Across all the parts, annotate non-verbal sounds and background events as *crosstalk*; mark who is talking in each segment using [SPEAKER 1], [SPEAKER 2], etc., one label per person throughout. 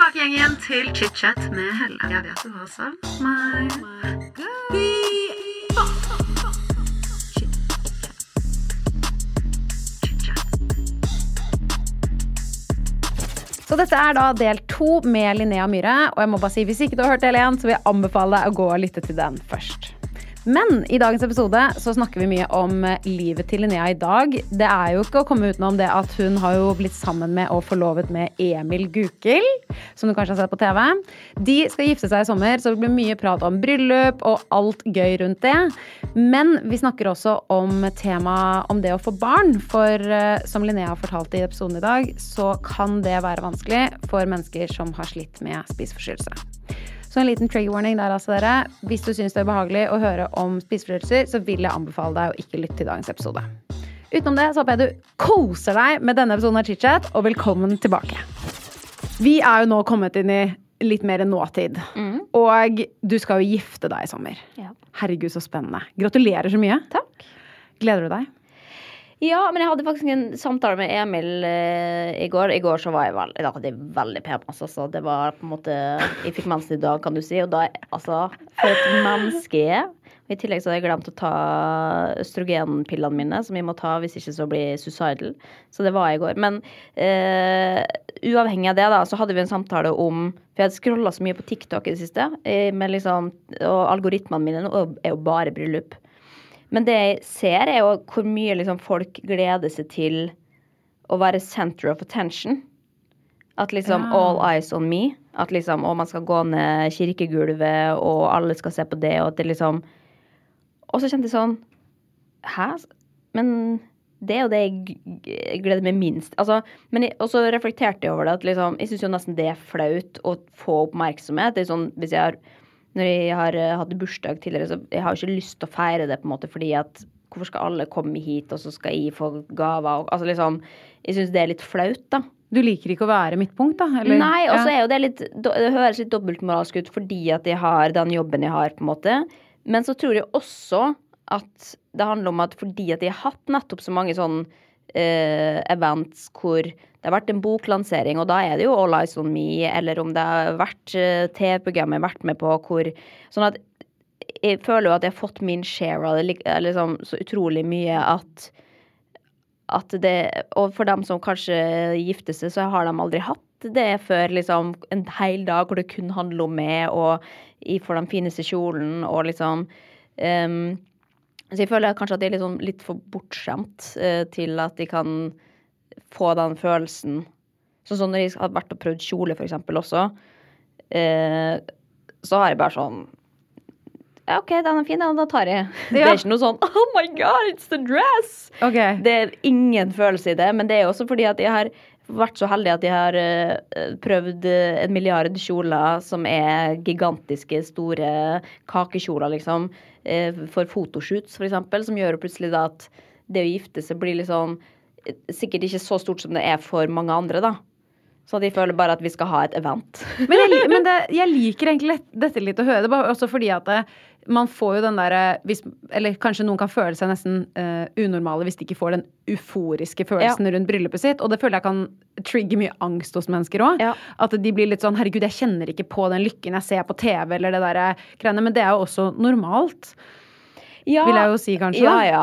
[SPEAKER 1] tilbake igjen, igjen til chit-chat med Helle. Jeg vet du har savnet meg.
[SPEAKER 2] Så dette er da del to med Linnea Myhre. Og jeg må bare si, hvis ikke du har hørt del én, så vil jeg anbefale deg å gå og lytte til den først. Men i dagens episode så snakker vi mye om eh, livet til Linnea i dag. Det er jo ikke å komme utenom det at hun har jo blitt sammen med og forlovet med Emil Gukild, som du kanskje har sett på TV. De skal gifte seg i sommer, så det blir mye prat om bryllup og alt gøy rundt det. Men vi snakker også om temaet om det å få barn. For eh, som Linnea har fortalt i episoden i dag, så kan det være vanskelig for mennesker som har slitt med spiseforstyrrelse. Så en liten trigger warning der, altså, dere. Hvis du syns det er behagelig å høre om spiseforstyrrelser, så vil jeg anbefale deg å ikke lytte til dagens episode. Utenom det så håper jeg du koser deg med denne episoden av ChitChat, og velkommen tilbake. Vi er jo nå kommet inn i litt mer nåtid. Og du skal jo gifte deg i sommer.
[SPEAKER 3] Ja.
[SPEAKER 2] Herregud, så spennende. Gratulerer så mye.
[SPEAKER 3] Takk.
[SPEAKER 2] Gleder du deg?
[SPEAKER 3] Ja, men jeg hadde faktisk en samtale med Emil eh, i går. I går så var jeg veldig, da hadde jeg veldig pen. Altså, så det var på en måte Jeg fikk mensen i dag, kan du si. Og da, altså For et menneske jeg er. I tillegg så hadde jeg glemt å ta østrogenpillene mine, som jeg må ta hvis ikke så blir suicidal. Så det var jeg i går. Men eh, uavhengig av det, da, så hadde vi en samtale om For jeg hadde scrolla så mye på TikTok i det siste, eh, med liksom, og algoritmene mine er jo bare bryllup. Men det jeg ser, er jo hvor mye liksom folk gleder seg til å være center of attention. At liksom
[SPEAKER 2] Ja.
[SPEAKER 3] all eyes on me. At liksom, og man skal gå ned kirkegulvet, og alle skal se på det, og at det liksom Og så kjente jeg sånn Hæ? Men det er jo det jeg gleder meg minst. Altså, og så reflekterte jeg over det, at liksom, jeg syns jo nesten det er flaut å få oppmerksomhet. Det er sånn, hvis jeg har når jeg har uh, hatt bursdag tidligere, så jeg har ikke lyst til å feire det, på en måte, fordi at hvorfor skal alle komme hit, og så skal jeg få gaver? Og, altså liksom, jeg syns det er litt flaut, da.
[SPEAKER 2] Du liker ikke å være midtpunkt, da? eller?
[SPEAKER 3] Nei, og så er jo det litt Det høres litt dobbeltmoralsk ut fordi at jeg har den jobben jeg har, på en måte. Men så tror jeg også at det handler om at fordi at jeg har hatt nettopp så mange sånn uh, events hvor det har vært en boklansering, og da er det jo All Eyes On Me, eller om det har vært uh, TV-program jeg har vært med på hvor Sånn at jeg føler jo at jeg har fått min share av det eh, liksom, så utrolig mye at at det, og for dem som kanskje gifter seg, så har de aldri hatt det før liksom en hel dag hvor det kun handler om meg, og jeg får den fineste kjolen, og liksom um, Så jeg føler kanskje at jeg er sånn, litt for bortskjemt uh, til at de kan få den følelsen. Sånn som når jeg har vært og prøvd kjole, for eksempel, også, eh, så har jeg bare sånn ja, OK, den er fin, ja, da tar jeg. *laughs* Det er ikke noe sånn *laughs* Oh my God, it's the dress!
[SPEAKER 2] Okay.
[SPEAKER 3] Det er ingen følelse i det, men det er også fordi at jeg har vært så heldig at jeg har eh, prøvd en milliard kjoler som er gigantiske, store kakekjoler, liksom, eh, for fotoshoots, for eksempel, som gjør plutselig da at det å gifte seg blir litt eh, sikkert ikke så stort som det er for mange andre, da. Så de føler bare at vi skal ha et event. *laughs*
[SPEAKER 2] Men, jeg, men det, *laughs* jeg liker egentlig dette litt å høre. Det bare også fordi at det, man får jo den derre Eller kanskje noen kan føle seg nesten uh, unormale hvis de ikke får den euforiske følelsen rundt bryllupet sitt. Og det føler jeg kan trigge mye angst hos mennesker òg.
[SPEAKER 3] Ja.
[SPEAKER 2] At de blir litt sånn Herregud, jeg kjenner ikke på den lykken jeg ser på TV, eller det derre greiene. Men det er jo også normalt,
[SPEAKER 3] Ja,
[SPEAKER 2] vil jeg jo si, kanskje.
[SPEAKER 3] ja, ja.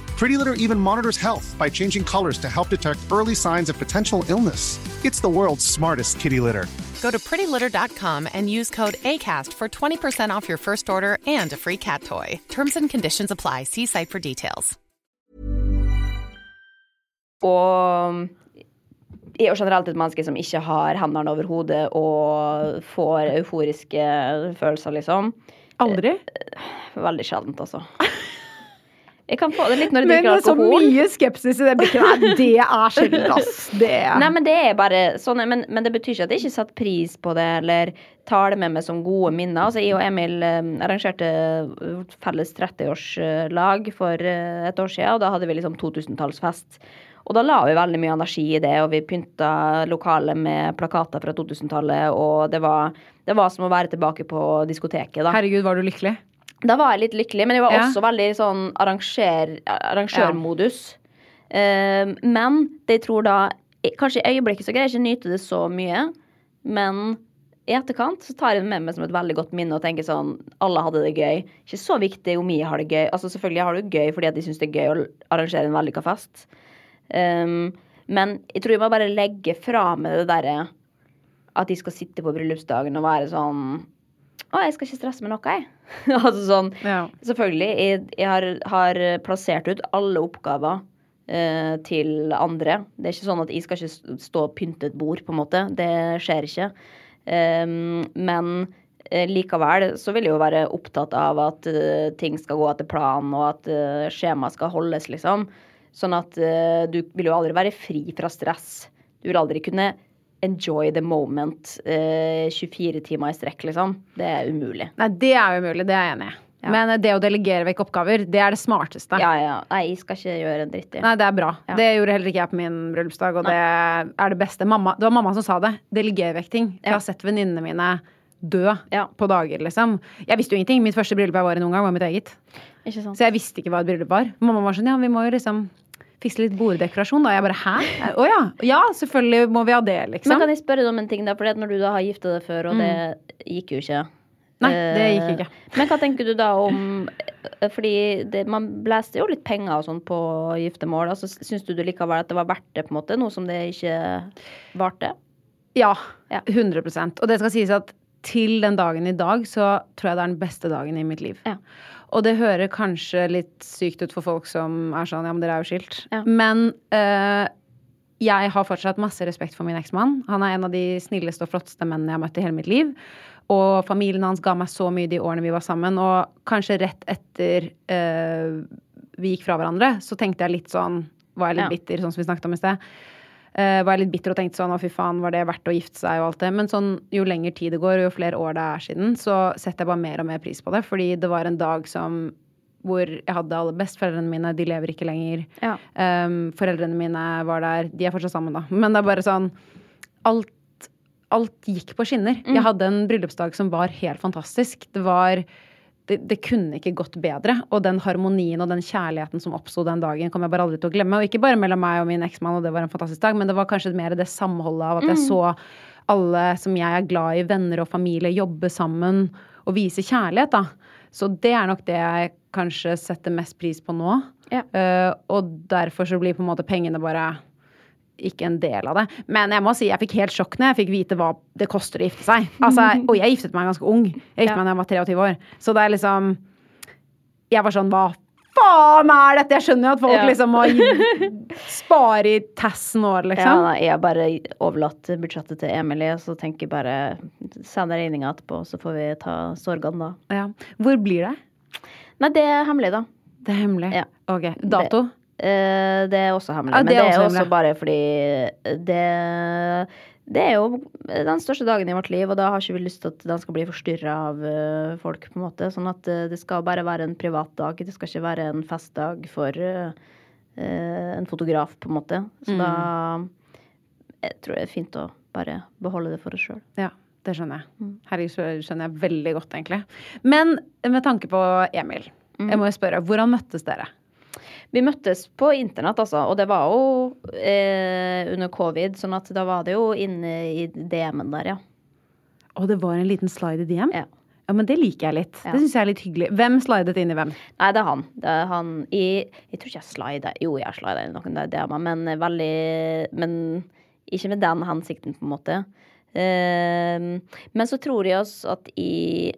[SPEAKER 4] Pretty Litter even monitors health by changing colors to help detect early signs of potential illness. It's the world's smartest kitty litter.
[SPEAKER 5] Go to prettylitter.com and use code ACAST for 20% off your first order and a free cat toy. Terms and conditions apply. See site for details.
[SPEAKER 3] Og er jo generelt et menneske som ikke har hendene over hodet og får euforiske følelser, liksom.
[SPEAKER 2] Aldri?
[SPEAKER 3] Veldig sjeldent, altså. Jeg kan få det litt når jeg drikker
[SPEAKER 2] alkohol. Men
[SPEAKER 3] så
[SPEAKER 2] mye skepsis i det blikket der, det er sjelden, ass. Det
[SPEAKER 3] Nei, men det er bare sånn, men, men det betyr ikke at jeg ikke satte pris på det, eller tar det med meg som gode minner. Altså, jeg og Emil eh, arrangerte vårt felles 30-årslag for eh, et år siden, og da hadde vi liksom 2000-tallsfest. Og da la vi veldig mye energi i det, og vi pynta lokalet med plakater fra 2000-tallet, og det var, det var som å være tilbake på diskoteket, da.
[SPEAKER 2] Herregud, var du lykkelig?
[SPEAKER 3] Da var jeg litt lykkelig, men jeg var
[SPEAKER 2] Ja.
[SPEAKER 3] også veldig sånn arranger, arrangørmodus. Eh, men det jeg tror da Kanskje i øyeblikket så greier jeg ikke nyte det så mye, men i etterkant så tar jeg det med meg som et veldig godt minne og tenker sånn Alle hadde det gøy. Ikke så viktig om jeg har det gøy. Altså Selvfølgelig har du det gøy fordi at de syns det er gøy å arrangere en vellykka fest. Um, men jeg tror jeg må bare legge fra meg det derre at de skal sitte på bryllupsdagen og være sånn Å, jeg skal ikke stresse med noe, jeg. *laughs* altså sånn
[SPEAKER 2] Ja.
[SPEAKER 3] Selvfølgelig. Jeg, jeg har, har plassert ut alle oppgaver eh, til andre. Det er ikke sånn at jeg skal ikke stå og pynte et bord, på en måte. Det skjer ikke. Um, men eh, likevel så vil jeg jo være opptatt av at uh, ting skal gå etter planen, og at uh, skjemaet skal holdes, liksom. Sånn at uh, du vil jo aldri være fri fra stress. Du vil aldri kunne enjoy the moment eh, 24 timer i strekk, liksom. Det er umulig.
[SPEAKER 2] Nei, det er umulig, det er jeg enig i.
[SPEAKER 3] Ja.
[SPEAKER 2] Men det å delegere vekk oppgaver, det er det smarteste.
[SPEAKER 3] Ja, ja. Nei, jeg skal ikke gjøre en dritt i.
[SPEAKER 2] Nei, det er bra.
[SPEAKER 3] Ja.
[SPEAKER 2] Det gjorde heller ikke jeg på min bryllupsdag, og det er det beste. Mamma, det var mamma som sa det. Deleger vekk ting. Jeg har sett venninnene mine dø
[SPEAKER 3] Ja.
[SPEAKER 2] på dager, liksom. Jeg visste jo ingenting. Mitt første bryllup jeg var i noen gang, var mitt eget.
[SPEAKER 3] Ikke sant?
[SPEAKER 2] Så jeg visste ikke hva et bryllup var. Mamma var sånn, ja, vi må jo liksom fikse litt borddekorasjon. Da jeg bare, hæ? Å ja. Ja, selvfølgelig må vi ha det, liksom.
[SPEAKER 3] Men kan jeg spørre deg om en ting, da? For når du da har gifta deg før, og det gikk jo ikke
[SPEAKER 2] Nei, det gikk
[SPEAKER 3] Eh,
[SPEAKER 2] ikke.
[SPEAKER 3] Men hva tenker du da om eh, Fordi det, man blæste jo litt penger og sånn på giftermål. Altså, Syns du likevel at det var verdt det, på en måte? Noe som det ikke varte?
[SPEAKER 2] Ja. 100% Og det skal sies at til den dagen i dag så tror jeg det er den beste dagen i mitt liv.
[SPEAKER 3] Ja.
[SPEAKER 2] Og det hører kanskje litt sykt ut for folk som er sånn ja, men dere er jo skilt.
[SPEAKER 3] Ja.
[SPEAKER 2] Men uh, jeg har fortsatt masse respekt for min eksmann. Han er en av de snilleste og flotteste mennene jeg har møtt i hele mitt liv. Og familien hans ga meg så mye de årene vi var sammen. Og kanskje rett etter uh, vi gikk fra hverandre, så tenkte jeg litt sånn Var jeg litt
[SPEAKER 3] Ja.
[SPEAKER 2] bitter, sånn som vi snakket om i sted. Eh, var jeg litt bitter og tenkte sånn å fy faen, var det verdt å gifte seg og alt det. Men sånn, jo lenger tid det går, og jo flere år det er siden, så setter jeg bare mer og mer pris på det. Fordi det var en dag som hvor jeg hadde aller best. Foreldrene mine, de lever ikke lenger.
[SPEAKER 3] Ja.
[SPEAKER 2] Um, foreldrene mine var der. De er fortsatt sammen, da. Men det er bare sånn Alt, alt gikk på skinner. Jeg hadde en bryllupsdag som var helt fantastisk. Det var det, det kunne ikke gått bedre. Og den harmonien og den kjærligheten som oppsto den dagen, kommer jeg bare aldri til å glemme. Og ikke bare mellom meg og min eksmann, og det var en fantastisk dag, men det var kanskje mer det samholdet av at jeg så alle som jeg er glad i, venner og familie, jobbe sammen og vise kjærlighet, da. Så det er nok det jeg kanskje setter mest pris på nå.
[SPEAKER 3] Ja.
[SPEAKER 2] Uh, og derfor så blir på en måte pengene bare ikke en del av det. Men jeg må si, jeg fikk helt sjokk når jeg fikk vite hva det koster å gifte seg. Altså, *laughs* og jeg giftet meg ganske ung. Jeg giftet
[SPEAKER 3] Ja.
[SPEAKER 2] meg da jeg var 23 år. Så det er liksom Jeg var sånn Hva faen er dette? Jeg skjønner jo at folk
[SPEAKER 3] Ja.
[SPEAKER 2] liksom må spare i tassen år,
[SPEAKER 3] Ja,
[SPEAKER 2] liksom.
[SPEAKER 3] nei, jeg har bare overlatt budsjettet til Emilie, så tenker jeg bare send regninga etterpå, så får vi ta sorgene da.
[SPEAKER 2] Ja. Hvor blir det?
[SPEAKER 3] Nei, det er hemmelig, da.
[SPEAKER 2] Det er hemmelig.
[SPEAKER 3] Ja.
[SPEAKER 2] Ok. Dato?
[SPEAKER 3] Eh, det er også hemmelig.
[SPEAKER 2] Ja,
[SPEAKER 3] men
[SPEAKER 2] det
[SPEAKER 3] det
[SPEAKER 2] er
[SPEAKER 3] er
[SPEAKER 2] også
[SPEAKER 3] bare fordi det det er jo den største dagen i vårt liv, og da har ikke vi lyst til at den skal bli forstyrra av uh, folk. på en måte. Sånn at uh, det skal bare være en privat dag. Det skal ikke være en festdag for eh, eh, en fotograf, på en måte. Så da jeg tror jeg det er fint å bare beholde det for oss sjøl.
[SPEAKER 2] Ja, det skjønner jeg.
[SPEAKER 3] Mm.
[SPEAKER 2] Herregud, så skjønner jeg veldig godt, egentlig. Men med tanke på Emil,
[SPEAKER 3] Mm.
[SPEAKER 2] jeg må jo spørre, hvordan møttes dere?
[SPEAKER 3] Vi møttes på internett, altså, og det var jo eh, under covid, sånn at da var det jo inne i DM-en der, ja.
[SPEAKER 2] Og det var en liten slide i DM?
[SPEAKER 3] Ja.
[SPEAKER 2] Ja, men det liker jeg litt.
[SPEAKER 3] Ja.
[SPEAKER 2] Det syns jeg er litt hyggelig. Hvem slidet inn i hvem?
[SPEAKER 3] Nei, det er han. Det er han i Jeg tror ikke jeg slida Jo, jeg slida i noen der DM-er, men veldig Men ikke med den hensikten, på en måte. Uh, men så tror jeg også at i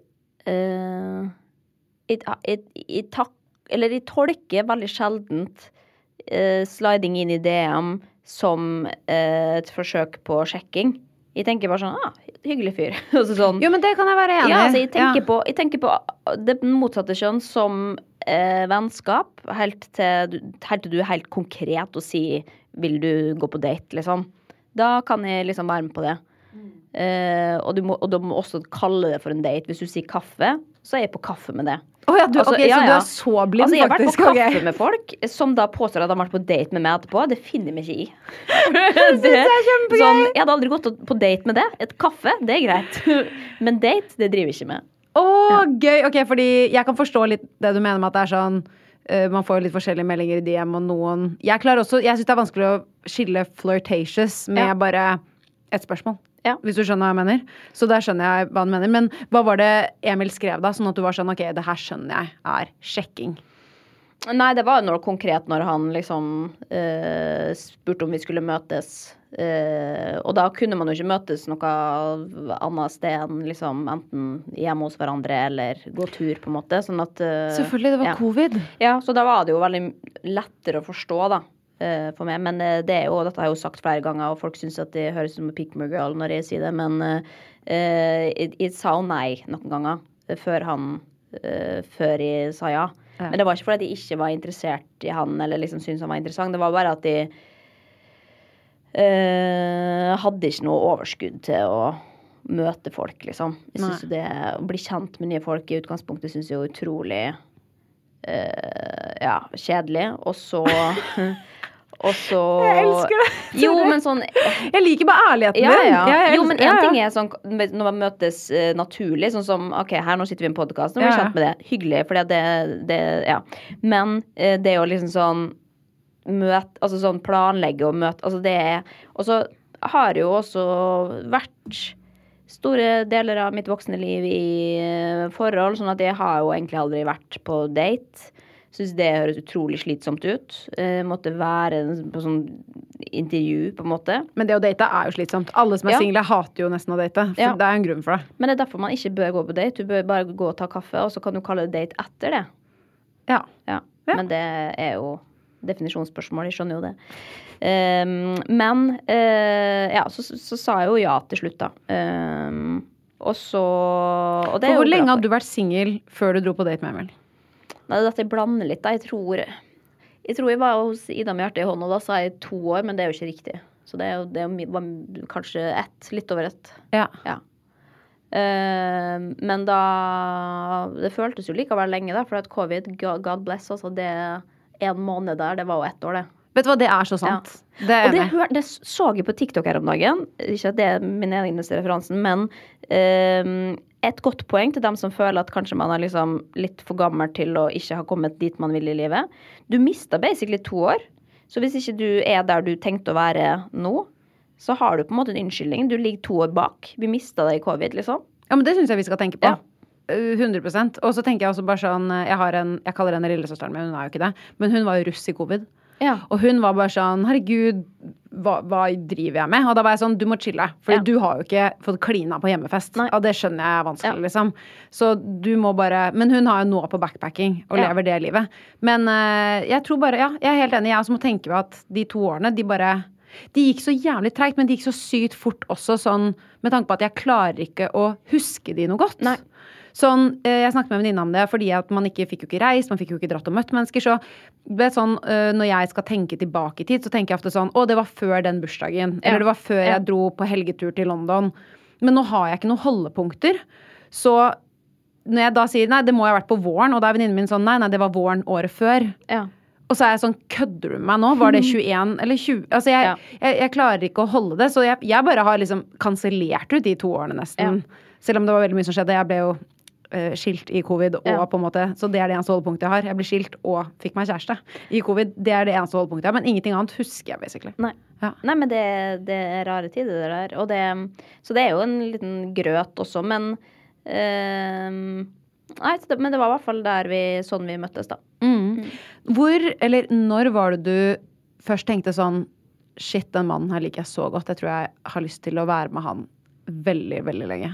[SPEAKER 3] uh, i, i, i, i tak, eller de tolker veldig sjeldent eh, sliding inn i DM som eh, et forsøk på sjekking. Jeg tenker bare sånn ah, hyggelig fyr. *laughs* altså sånn,
[SPEAKER 2] Jo, men det kan jeg være enig i.
[SPEAKER 3] ja, altså, jeg, tenker
[SPEAKER 2] Ja.
[SPEAKER 3] på, jeg tenker på det motsatte kjønn som eh, vennskap, helt til, helt til du er helt konkret og sier 'vil du gå på date', liksom. Da kan jeg liksom være med på det. Eh, og, du må, og du må også kalle det for en date. Hvis du sier kaffe, så er jeg på kaffe med det.
[SPEAKER 2] Å ja, du,
[SPEAKER 3] Altså,
[SPEAKER 2] okay,
[SPEAKER 3] ja,
[SPEAKER 2] så du er så blind,
[SPEAKER 3] altså, jeg har vært på *laughs* kaffe med folk som da påstår at de har vært på date med meg etterpå. Det finner vi ikke i. *laughs* det,
[SPEAKER 2] er kjempegøy.
[SPEAKER 3] sånn, jeg hadde aldri gått på date med det. Et kaffe, det er greit. *laughs* Men date, det driver jeg ikke med.
[SPEAKER 2] Å, gøy! Ok, fordi jeg kan forstå litt det du mener med at det er sånn uh, man får litt forskjellige meldinger i DM, og noen Jeg klarer også, jeg syns det er vanskelig å skille flirtatious med bare et spørsmål.
[SPEAKER 3] Ja.
[SPEAKER 2] Hvis du skjønner hva jeg mener. Så der skjønner jeg hva han mener. Men hva var det Emil skrev da? Sånn at du var sånn ok, det her skjønner jeg er sjekking.
[SPEAKER 3] Nei, det var noe konkret når han liksom eh, spurte om vi skulle møtes. Eh, og da kunne man jo ikke møtes noe annet sted enn liksom enten hjemme hos hverandre eller gå tur, på en måte. Sånn at eh,
[SPEAKER 2] Selvfølgelig, det var
[SPEAKER 3] ja.
[SPEAKER 2] covid.
[SPEAKER 3] Ja, så da var det jo veldig lettere å forstå, da. Eh, For meg. Men eh, det er jo, dette har jeg jo sagt flere ganger, og folk syns at det høres ut som pick me girl når jeg sier det. Men eh, eh, jeg, jeg sa jo nei noen ganger eh, før han eh, Før jeg sa ja.
[SPEAKER 2] Ja.
[SPEAKER 3] Men det var ikke fordi jeg ikke var interessert i han eller liksom syntes han var interessant. Det var bare at jeg Uh, hadde ikke noe overskudd til å møte folk, liksom. Jeg synes jo det Å bli kjent med nye folk i utgangspunktet syns jeg er utrolig uh, ja, kjedelig. Og så *laughs* Og så
[SPEAKER 2] Jeg elsker det. *laughs*
[SPEAKER 3] Jo, men sånn
[SPEAKER 2] Jeg liker bare ærligheten
[SPEAKER 3] ja,
[SPEAKER 2] din.
[SPEAKER 3] ja.
[SPEAKER 2] jeg
[SPEAKER 3] Jo, men én ting er sånn når man møtes uh, naturlig, sånn som OK, her nå sitter vi i en podkast, nå blir vi kjent med det. Hyggelig, for det, det Ja. Men uh, det å liksom sånn møte Altså sånn planlegge og møte Altså det er Og så har jo også vært store deler av mitt voksne liv i eh, forhold, sånn at jeg har jo egentlig aldri vært på date. Syns det høres utrolig slitsomt ut. Eh, måtte være på sånn intervju, på en måte.
[SPEAKER 2] Men det å date er jo slitsomt. Alle som er
[SPEAKER 3] Ja.
[SPEAKER 2] single, hater jo nesten å date. For
[SPEAKER 3] Ja.
[SPEAKER 2] det er jo en grunn for det.
[SPEAKER 3] Men det er derfor man ikke bør gå på date. Du bør bare gå og ta kaffe, og så kan du kalle det date etter det.
[SPEAKER 2] Ja.
[SPEAKER 3] Ja. Men det er jo definisjonsspørsmål, jeg skjønner jo det. Um, men uh, ja, så, så, så sa jeg jo ja til slutt, da. Um, og så og det
[SPEAKER 2] For hvor lenge hadde du vært singel før du dro på date med Emil?
[SPEAKER 3] Det er at jeg blander litt. Jeg tror Jeg tror jeg var hos Ida med hjertet i hånda, da sa jeg to år, men det er jo ikke riktig. Så det er jo, det er var kanskje ett. Litt over ett.
[SPEAKER 2] Ja.
[SPEAKER 3] Ja. Uh, men da Det føltes jo likevel lenge, da, for at covid, God God bless, altså det En måned der, det var jo ett år, det.
[SPEAKER 2] Vet du hva, det er så sant. Det er
[SPEAKER 3] det, hør, det så jeg på TikTok her om dagen. Ikke at det er min eneste referansen, men um, et godt poeng til dem som føler at kanskje man er liksom litt for gammel til å ikke ha kommet dit man vil i livet. Du mista basically to år. Så hvis ikke du er der du tenkte å være nå, så har du på en måte en unnskyldning. Du ligger to år bak. Vi mista det i covid, liksom.
[SPEAKER 2] Ja, men det syns jeg vi skal tenke på.
[SPEAKER 3] Ja.
[SPEAKER 2] Uh, 100 Og så tenker jeg også bare sånn uh, Jeg, har en, jeg kaller henne lillesøsteren min, hun er jo ikke det. Men hun var jo russ i covid.
[SPEAKER 3] Ja.
[SPEAKER 2] Og hun var bare sånn Herregud, hva, hva driver jeg med? Og da var jeg sånn Du må chille. For
[SPEAKER 3] Ja.
[SPEAKER 2] du har jo ikke fått klina på hjemmefest.
[SPEAKER 3] Nei.
[SPEAKER 2] Og det skjønner jeg er vanskelig,
[SPEAKER 3] Ja.
[SPEAKER 2] liksom. Så du må bare Men hun har jo nå på backpacking og
[SPEAKER 3] Ja.
[SPEAKER 2] lever det livet. Men uh, jeg tror bare Ja, jeg er helt enig. Jeg også må tenke på at de to årene, de bare de gikk så jævlig treigt, men de gikk så sykt fort også, sånn med tanke på at jeg klarer ikke å huske de noe godt.
[SPEAKER 3] Nei.
[SPEAKER 2] Sånn, eh, Jeg snakket med en venninne om det, fordi at man ikke fikk jo ikke reist, man fikk jo ikke dratt og møtt mennesker. Så det vet sånn, eh, når jeg skal tenke tilbake i tid, så tenker jeg ofte sånn Å, det var før den bursdagen.
[SPEAKER 3] Ja.
[SPEAKER 2] Eller det var før
[SPEAKER 3] Ja.
[SPEAKER 2] jeg dro på helgetur til London. Men nå har jeg ikke noen holdepunkter. Så når jeg da sier nei, det må ha vært på våren, og da er venninnen min sånn nei, nei, det var våren året før.
[SPEAKER 3] Ja.
[SPEAKER 2] Og så er jeg sånn, kødder du med meg nå? Var det *laughs* 21 eller 20? Altså, jeg,
[SPEAKER 3] Ja.
[SPEAKER 2] jeg, jeg klarer ikke å holde det, så jeg, jeg bare har liksom kansellert ut de to årene nesten. Selv om det var veldig mye som skjedde. Jeg ble jo skilt i covid og
[SPEAKER 3] Ja.
[SPEAKER 2] på en måte Så det er det eneste holdepunktet jeg har. Jeg ble skilt og fikk meg kjæreste i covid. Det er det eneste holdepunktet jeg har. Men ingenting annet husker jeg basically.
[SPEAKER 3] Nei.
[SPEAKER 2] Ja.
[SPEAKER 3] Nei, men det, det er rare tider, det der. Og det, så det er jo en liten grøt også, men øh, Nei, men det var i hvert fall der vi, sånn vi møttes, da.
[SPEAKER 2] Mm. Hvor, eller når var det du først tenkte sånn Shit, den mannen her liker jeg så godt. Jeg tror jeg har lyst til å være med han veldig, veldig lenge.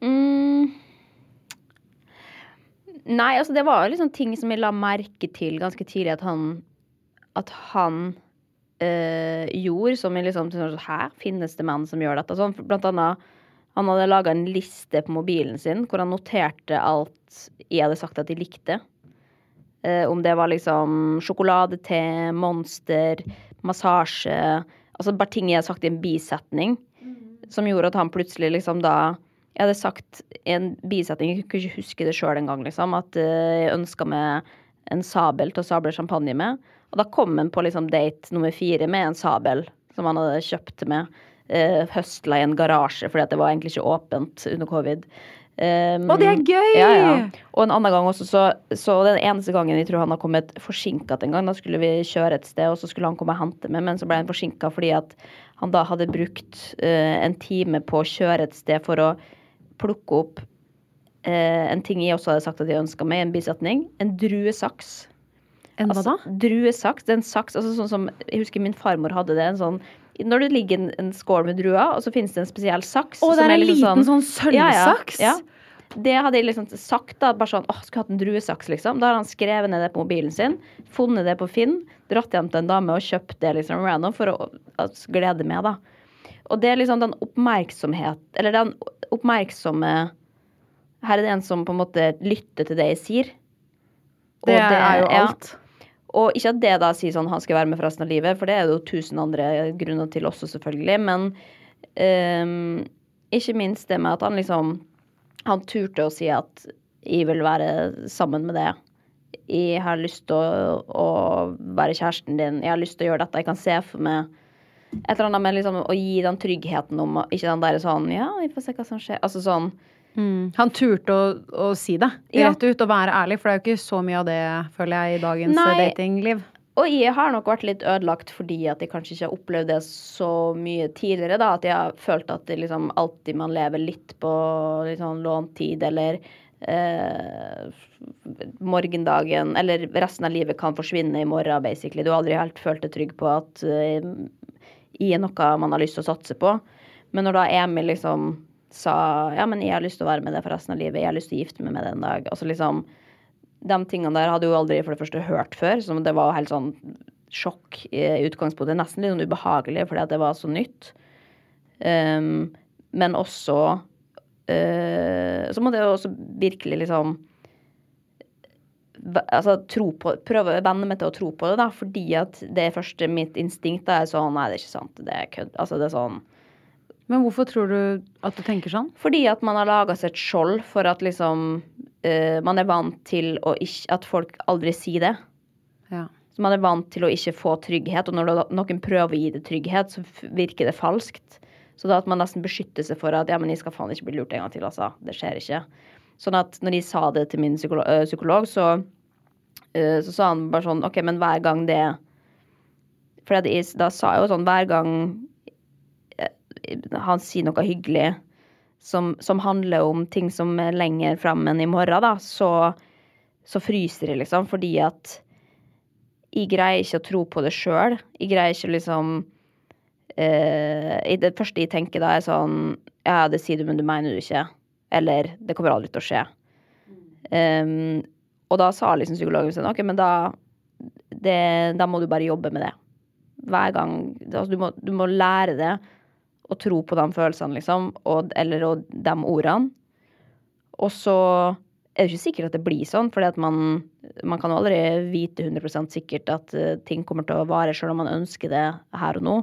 [SPEAKER 3] Mm. Nei, altså det var liksom ting som jeg la merke til ganske tidlig at han At han øh, gjorde, som jeg liksom Her finnes det menn som gjør dette? Sånn, blant annet han hadde laga en liste på mobilen sin hvor han noterte alt jeg hadde sagt at de likte. Eh, om det var liksom sjokoladete, monster, massasje Altså bare ting jeg hadde sagt i en bisetning. Som gjorde at han plutselig liksom da Jeg hadde sagt en bisetning, jeg kunne ikke huske det sjøl engang, liksom. At eh, jeg ønska meg en sabel til å sable champagne med. Og da kom han på liksom date nummer fire med en sabel som han hadde kjøpt med. Uh, høstla i en garasje, fordi at det var egentlig ikke åpent under covid. Um,
[SPEAKER 2] Å, det er gøy!
[SPEAKER 3] Ja, ja. Og en annen gang også, så, så den eneste gangen jeg tror han har kommet forsinka en gang, da skulle vi kjøre et sted, og så skulle han komme og hente meg, men så ble han forsinka fordi at han da hadde brukt uh, en time på å kjøre et sted for å plukke opp eh, en ting jeg også hadde sagt at jeg ønska meg, en bisetning. En druesaks.
[SPEAKER 2] En hva da?
[SPEAKER 3] Altså, druesaks. Det er en saks, altså sånn som Jeg husker min farmor hadde det. En sånn når det ligger en, en skål med druer, og så finnes det en spesiell saks.
[SPEAKER 2] Å, det
[SPEAKER 3] som
[SPEAKER 2] er en
[SPEAKER 3] liksom
[SPEAKER 2] liten sånn
[SPEAKER 3] Ja, ja,
[SPEAKER 2] sølvsaks?
[SPEAKER 3] Ja, Det hadde jeg liksom sagt, da. Bare sånn åh, skulle hatt en druesaks, liksom. Da har han skrevet ned det på mobilen sin, funnet det på Finn, dratt hjem til en dame og kjøpt det liksom random for å, å glede meg, da. Og det er liksom den oppmerksomhet Eller den oppmerksomme Her er det en som på en måte lytter til det jeg sier. Og
[SPEAKER 2] Det er jo
[SPEAKER 3] ja.
[SPEAKER 2] alt.
[SPEAKER 3] Og ikke at det da sier sånn han skal være med for resten av livet, for det er det jo tusen andre grunner til også, selvfølgelig. Men um, ikke minst det med at han liksom Han turte å si at jeg vil være sammen med det. Jeg har lyst til å, å være kjæresten din. Jeg har lyst til å gjøre dette. Jeg kan se for meg et eller annet med liksom å gi den tryggheten om Ikke den der sånn Ja, vi får se hva som skjer. Altså sånn
[SPEAKER 2] Mm. Han turte å, å si det rett ut og være ærlig, for det er jo ikke så mye av det, føler jeg, i dagens
[SPEAKER 3] Nei.
[SPEAKER 2] eh, datingliv.
[SPEAKER 3] Og jeg har nok vært litt ødelagt fordi at jeg kanskje ikke har opplevd det så mye tidligere. da, At jeg har følt at det liksom alltid man lever litt på litt sånn lånt tid, eller eh, morgendagen Eller resten av livet kan forsvinne i morgen, basically. Du har aldri helt følt deg trygg på at eh, i noe man har lyst til å satse på. Men når da Emil liksom sa ja, men jeg har lyst til å være med deg for resten av livet, jeg har lyst til å gifte meg med deg en dag. Altså liksom de tingene der hadde jo aldri for det første hørt før, så det var helt sånn sjokk i utgangspunktet. Nesten litt sånn ubehagelig fordi at det var så nytt. Um, men også uh, Så må det jo også virkelig liksom Altså tro på Prøve venne meg til å tro på det, da, fordi at det første mitt instinkt da er sånn Nei, det er ikke sant. Det er kødd. Altså, det er sånn
[SPEAKER 2] Men hvorfor tror du at du tenker sånn?
[SPEAKER 3] fordi at man har laga seg et skjold for at liksom uh, Man er vant til å ikke, at folk aldri sier det.
[SPEAKER 2] Ja.
[SPEAKER 3] Så man er vant til å ikke få trygghet, og når noen prøver å gi det trygghet, så virker det falskt. Så da at man nesten beskytter seg for at ja, men jeg skal faen ikke bli lurt en gang til, altså. Det skjer ikke. Sånn at når de sa det til min psykolog, øh, psykolog så, øh, så sa han bare sånn OK, men hver gang det For da sa jeg jo sånn hver gang eh, han sier noe hyggelig som, som handler om ting som er lenger fram enn i morgen, da, så, så fryser jeg, liksom, fordi at jeg greier ikke å tro på det sjøl. Jeg greier ikke liksom eh, Det første jeg tenker da, er sånn Ja, det sier du, men du mener det ikke. Eller det kommer aldri til å skje. Um, og da sa liksom psykologen sin OK, men da det, Da må du bare jobbe med det. Hver gang altså, du, må, du må lære det og tro på de følelsene, liksom. Og, eller og de ordene. Og så er det ikke sikkert at det blir sånn, for man, man kan aldri vite 100 sikkert at eh, ting kommer til å vare selv om man ønsker det her og nå.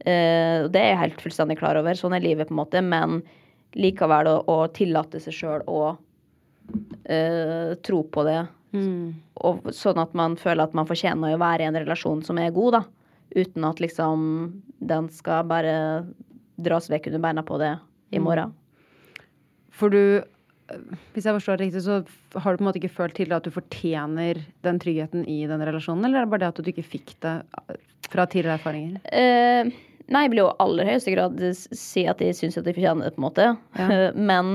[SPEAKER 3] Uh, det er jeg helt fullstendig klar over. Sånn er livet, på en måte. Men likevel å, å tillate seg sjøl å uh, tro på det. Og sånn at man føler at man fortjener å være i en relasjon som er god, da. Uten at liksom den skal bare dras vekk under beina på det i morgen.
[SPEAKER 2] For du Hvis jeg forstår det riktig, så har du på en måte ikke følt til at du fortjener den tryggheten i den relasjonen, eller er det bare det at du ikke fikk det fra tidligere erfaringer?
[SPEAKER 3] Eh, nei, jeg vil jo aller høyeste grad si at de syns at de fortjener det, på en måte. *laughs* Men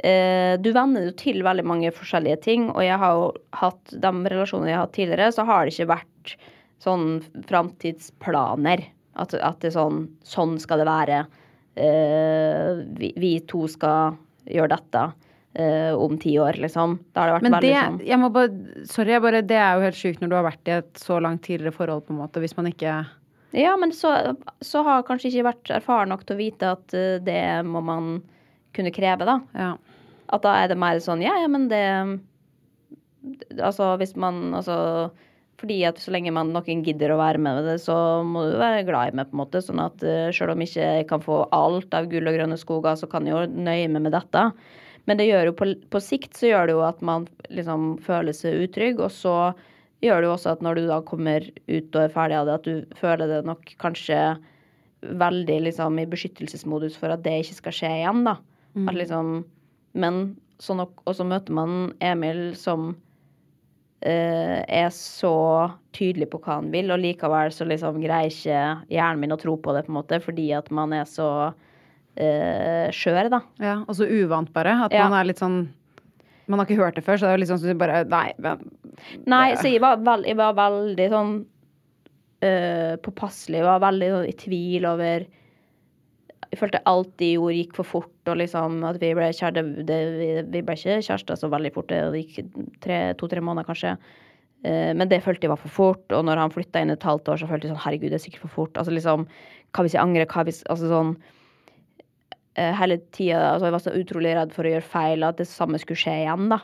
[SPEAKER 3] eh, du venner jo til veldig mange forskjellige ting, og jeg har jo hatt de relasjonene jeg har hatt tidligere, så har det ikke vært sånn framtidsplaner. At, at det er sånn Sånn skal det være. Eh, vi, vi to skal gjøre dette eh, om ti år, liksom. Da har det vært
[SPEAKER 2] Men
[SPEAKER 3] veldig
[SPEAKER 2] det,
[SPEAKER 3] sånn
[SPEAKER 2] jeg må bare, sorry, jeg bare, det er jo helt sjukt når du har vært i et så langt tidligere forhold, på en måte, hvis man ikke
[SPEAKER 3] Ja, men så, så har kanskje ikke vært erfaren nok til å vite at eh, det må man kunne kreve, da.
[SPEAKER 2] Ja.
[SPEAKER 3] At da er det mer sånn ja, ja, men det Altså hvis man altså fordi at så lenge man noen gidder å være med det, så må du være glad i meg, på en måte. Sånn at uh, selv om ikke jeg kan få alt av gull og grønne skoger, så kan jeg jo nøye meg med dette. Men det gjør jo på, på sikt så gjør det jo at man liksom føler seg utrygg, og så gjør det jo også at når du da kommer ut og er ferdig av det, at du føler det nok kanskje veldig liksom i beskyttelsesmodus for at det ikke skal skje igjen, da. At liksom Men så nok Og så møter man Emil som eh, er så tydelig på hva han vil, og likevel så liksom greier ikke hjernen min å tro på det, på en måte, fordi at man er så eh, skjør, da.
[SPEAKER 2] ja. Og så uvant, bare. At
[SPEAKER 3] Ja.
[SPEAKER 2] man er litt sånn Man har ikke hørt det før, så det er jo litt sånn som du bare Nei, men
[SPEAKER 3] Nei, så jeg var, veld, jeg var veldig sånn øh, påpasselig. Jeg var veldig sånn i tvil over Jeg følte alt de gjorde, gikk for fort. Og liksom at vi ble kjæreste det, vi, vi ble ikke kjærester så veldig fort. Det gikk to-tre måneder, kanskje. Eh, men det følte jeg var for fort. Og når han flytta inn et halvt år, så følte jeg sånn Herregud, det er sikkert for fort. Altså liksom Hva hvis jeg angrer? Hva hvis Altså sånn Hele tida altså, Jeg var så utrolig redd for å gjøre feil, at det samme skulle skje igjen, da.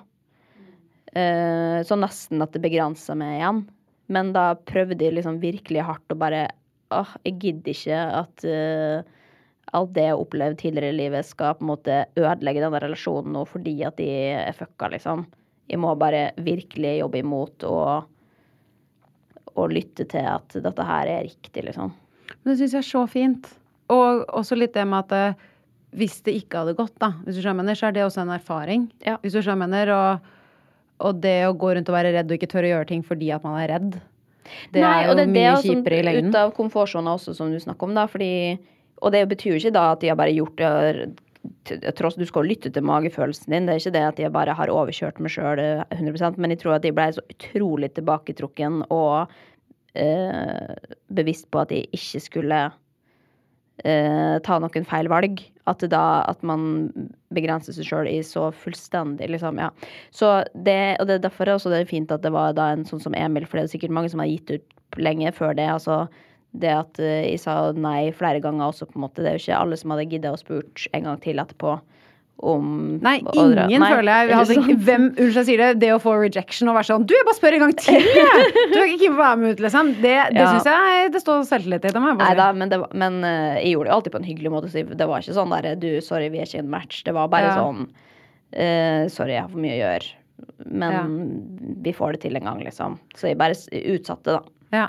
[SPEAKER 3] Eh, så nesten at det begrensa meg igjen. Men da prøvde jeg liksom virkelig hardt å bare Åh, jeg gidder ikke at uh, alt det jeg har opplevd tidligere i livet, skal på en måte ødelegge denne relasjonen nå fordi at de er fucka, liksom. Jeg må bare virkelig jobbe imot og, og lytte til at dette her er riktig, liksom.
[SPEAKER 2] Men det syns jeg er så fint. Og også litt det med at eh, hvis det ikke hadde gått, da, hvis du skjønner, så er det også en erfaring.
[SPEAKER 3] Ja.
[SPEAKER 2] Hvis du skjønner, og, og det å gå rundt og være redd og ikke tørre å gjøre ting fordi at man er redd, det
[SPEAKER 3] Nei,
[SPEAKER 2] er jo
[SPEAKER 3] det, er
[SPEAKER 2] mye
[SPEAKER 3] sånn
[SPEAKER 2] kjipere i lengden.
[SPEAKER 3] Ut av komfortsona også, som du snakker om, da. Fordi, og det betyr jo ikke da at de har bare gjort det tross Du skal lytte til magefølelsen din. Det er ikke det at de bare har overkjørt meg sjøl 100% men jeg tror at de ble så utrolig tilbaketrukken og øh, bevisst på at de ikke skulle eh, ta noen feil valg. At, da, at man begrenser seg sjøl i så fullstendig, liksom. Ja. Så det, og det er derfor også det er fint at det var da en sånn som Emil, for det er sikkert mange som har gitt ut lenge før det. altså det at eh, jeg sa nei flere ganger også, på en måte. Det er jo ikke alle som hadde giddet å spurt en gang til etterpå om
[SPEAKER 2] Nei,
[SPEAKER 3] dra-
[SPEAKER 2] ingen
[SPEAKER 3] Nei,
[SPEAKER 2] føler jeg.
[SPEAKER 3] Hadde,
[SPEAKER 2] hvem, unnskyld jeg sier det, det å få rejection og være sånn Du, jeg bare spør en gang til, jeg! *laughs* Du er ikke keen på å være med ut, liksom. Det, det
[SPEAKER 3] Ja.
[SPEAKER 2] syns jeg det står selvtillit i. Det må jeg
[SPEAKER 3] Nei da, men, det men eh, jeg gjorde det alltid på en hyggelig måte. Så det var ikke sånn der du, sorry, vi er ikke i en match. Det var bare
[SPEAKER 2] Ja.
[SPEAKER 3] sånn uh, sorry, jeg har for mye å gjøre. Men
[SPEAKER 2] Ja.
[SPEAKER 3] vi får det til en gang, liksom. Så jeg bare utsatte, da.
[SPEAKER 2] Ja.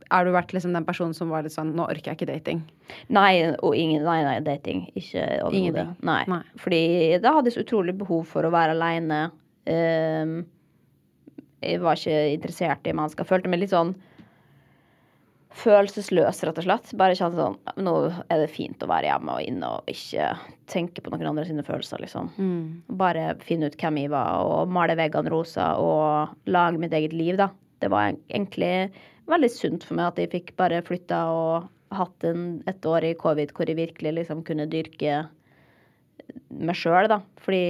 [SPEAKER 2] er du vært liksom den personen som var litt sånn Nå orker jeg ikke dating.
[SPEAKER 3] Nei, og ingen, nei, nei, dating. Ikke overhodet. Nei.
[SPEAKER 2] Nei.
[SPEAKER 3] Fordi da hadde jeg så utrolig behov for å være aleine. Um, jeg var ikke interessert i mennesker. Følte meg litt sånn følelsesløs, rett og slett. Bare kjente sånn Nå er det fint å være hjemme og inne og ikke tenke på noen andre sine følelser, liksom. Bare finne ut hvem jeg var, og male veggene rosa og lage mitt eget liv, da. Det var egentlig veldig sunt for meg at jeg fikk bare flytta og hatt en, et år i covid hvor jeg virkelig liksom kunne dyrke meg sjøl, da. Fordi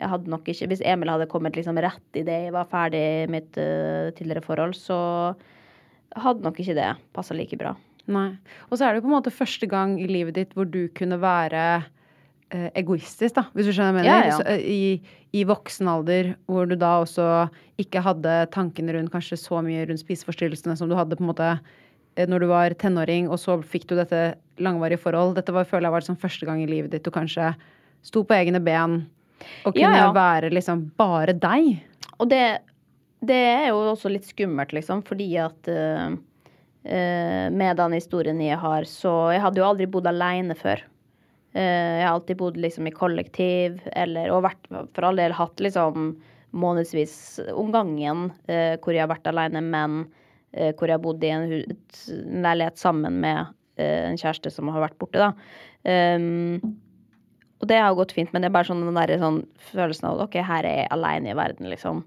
[SPEAKER 3] jeg hadde nok ikke Hvis Emil hadde kommet liksom rett idet jeg var ferdig i mitt uh, tidligere forhold, så hadde nok ikke det passa like bra.
[SPEAKER 2] Nei. Og så er det jo på en måte første gang i livet ditt hvor du kunne være egoistisk, da, hvis du skjønner hva jeg mener.
[SPEAKER 3] Ja, ja.
[SPEAKER 2] Så, eh, I, I voksen alder, hvor du da også ikke hadde tankene rundt kanskje så mye rundt spiseforstyrrelsene som du hadde på en måte eh, når du var tenåring, og så fikk du dette langvarige forhold. Dette var, føler jeg var liksom første gang i livet ditt du kanskje sto på egne ben og kunne
[SPEAKER 3] Ja,
[SPEAKER 2] være liksom bare deg.
[SPEAKER 3] Og det, det er jo også litt skummelt, liksom, fordi at uh, uh, med den historien jeg har, så Jeg hadde jo aldri bodd alene før. Eh, jeg har alltid bodd liksom i kollektiv, eller og vært for all del hatt liksom månedsvis om gangen eh, hvor jeg har vært alene, men eh, hvor jeg har bodd i en, en leilighet sammen med eh, en kjæreste som har vært borte, da. Um, og det har gått fint, men det er bare sånn den der sånn følelsen av ok, her er jeg alene i verden, liksom.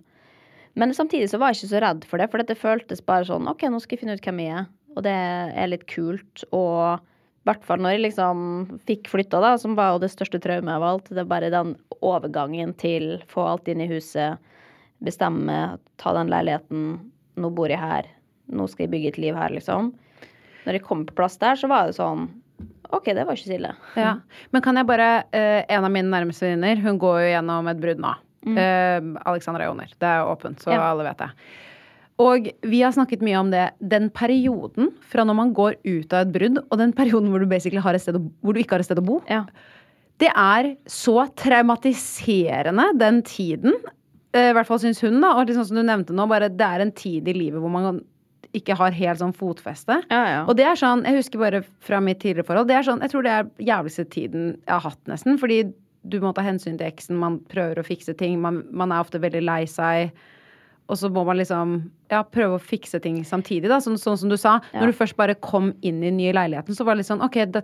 [SPEAKER 3] Men samtidig så var jeg ikke så redd for det, for det føltes bare sånn OK, nå skal jeg finne ut hvem jeg er. Og det er litt kult. Og i hvert fall når jeg liksom fikk flytta, da, som var jo det største traumet av alt. Det er bare den overgangen til få alt inn i huset, bestemme, ta den leiligheten, nå bor jeg her, nå skal jeg bygge et liv her, liksom. Når jeg kom på plass der, så var det sånn OK, det var ikke så ille.
[SPEAKER 2] Ja. Men kan jeg bare eh, En av mine nærmeste venninner, hun går jo gjennom et brudd nå. Eh, Alexandra Joner. Det er åpent, så
[SPEAKER 3] Mm. Ja.
[SPEAKER 2] alle vet det. Og vi har snakket mye om det. Den perioden fra når man går ut av et brudd, og den perioden hvor du, å, hvor du ikke har et sted å bo,
[SPEAKER 3] Ja.
[SPEAKER 2] det er så traumatiserende, den tiden. Eh, I hvert fall syns hun, da. Og liksom som du nevnte nå, bare det er en tid i livet hvor man ikke har helt sånn fotfeste.
[SPEAKER 3] Ja, ja.
[SPEAKER 2] Og det er sånn, jeg husker bare fra mitt tidligere forhold, det er sånn, jeg tror det er jævligste tiden jeg har hatt nesten, fordi du må ta hensyn til eksen, man prøver å fikse ting, man, man er ofte veldig lei seg, og så må man liksom, ja, prøve å fikse ting samtidig da, sånn, sånn som du sa,
[SPEAKER 3] Ja.
[SPEAKER 2] når du først bare kom inn i den nye leiligheten, så var det litt sånn, ok, det,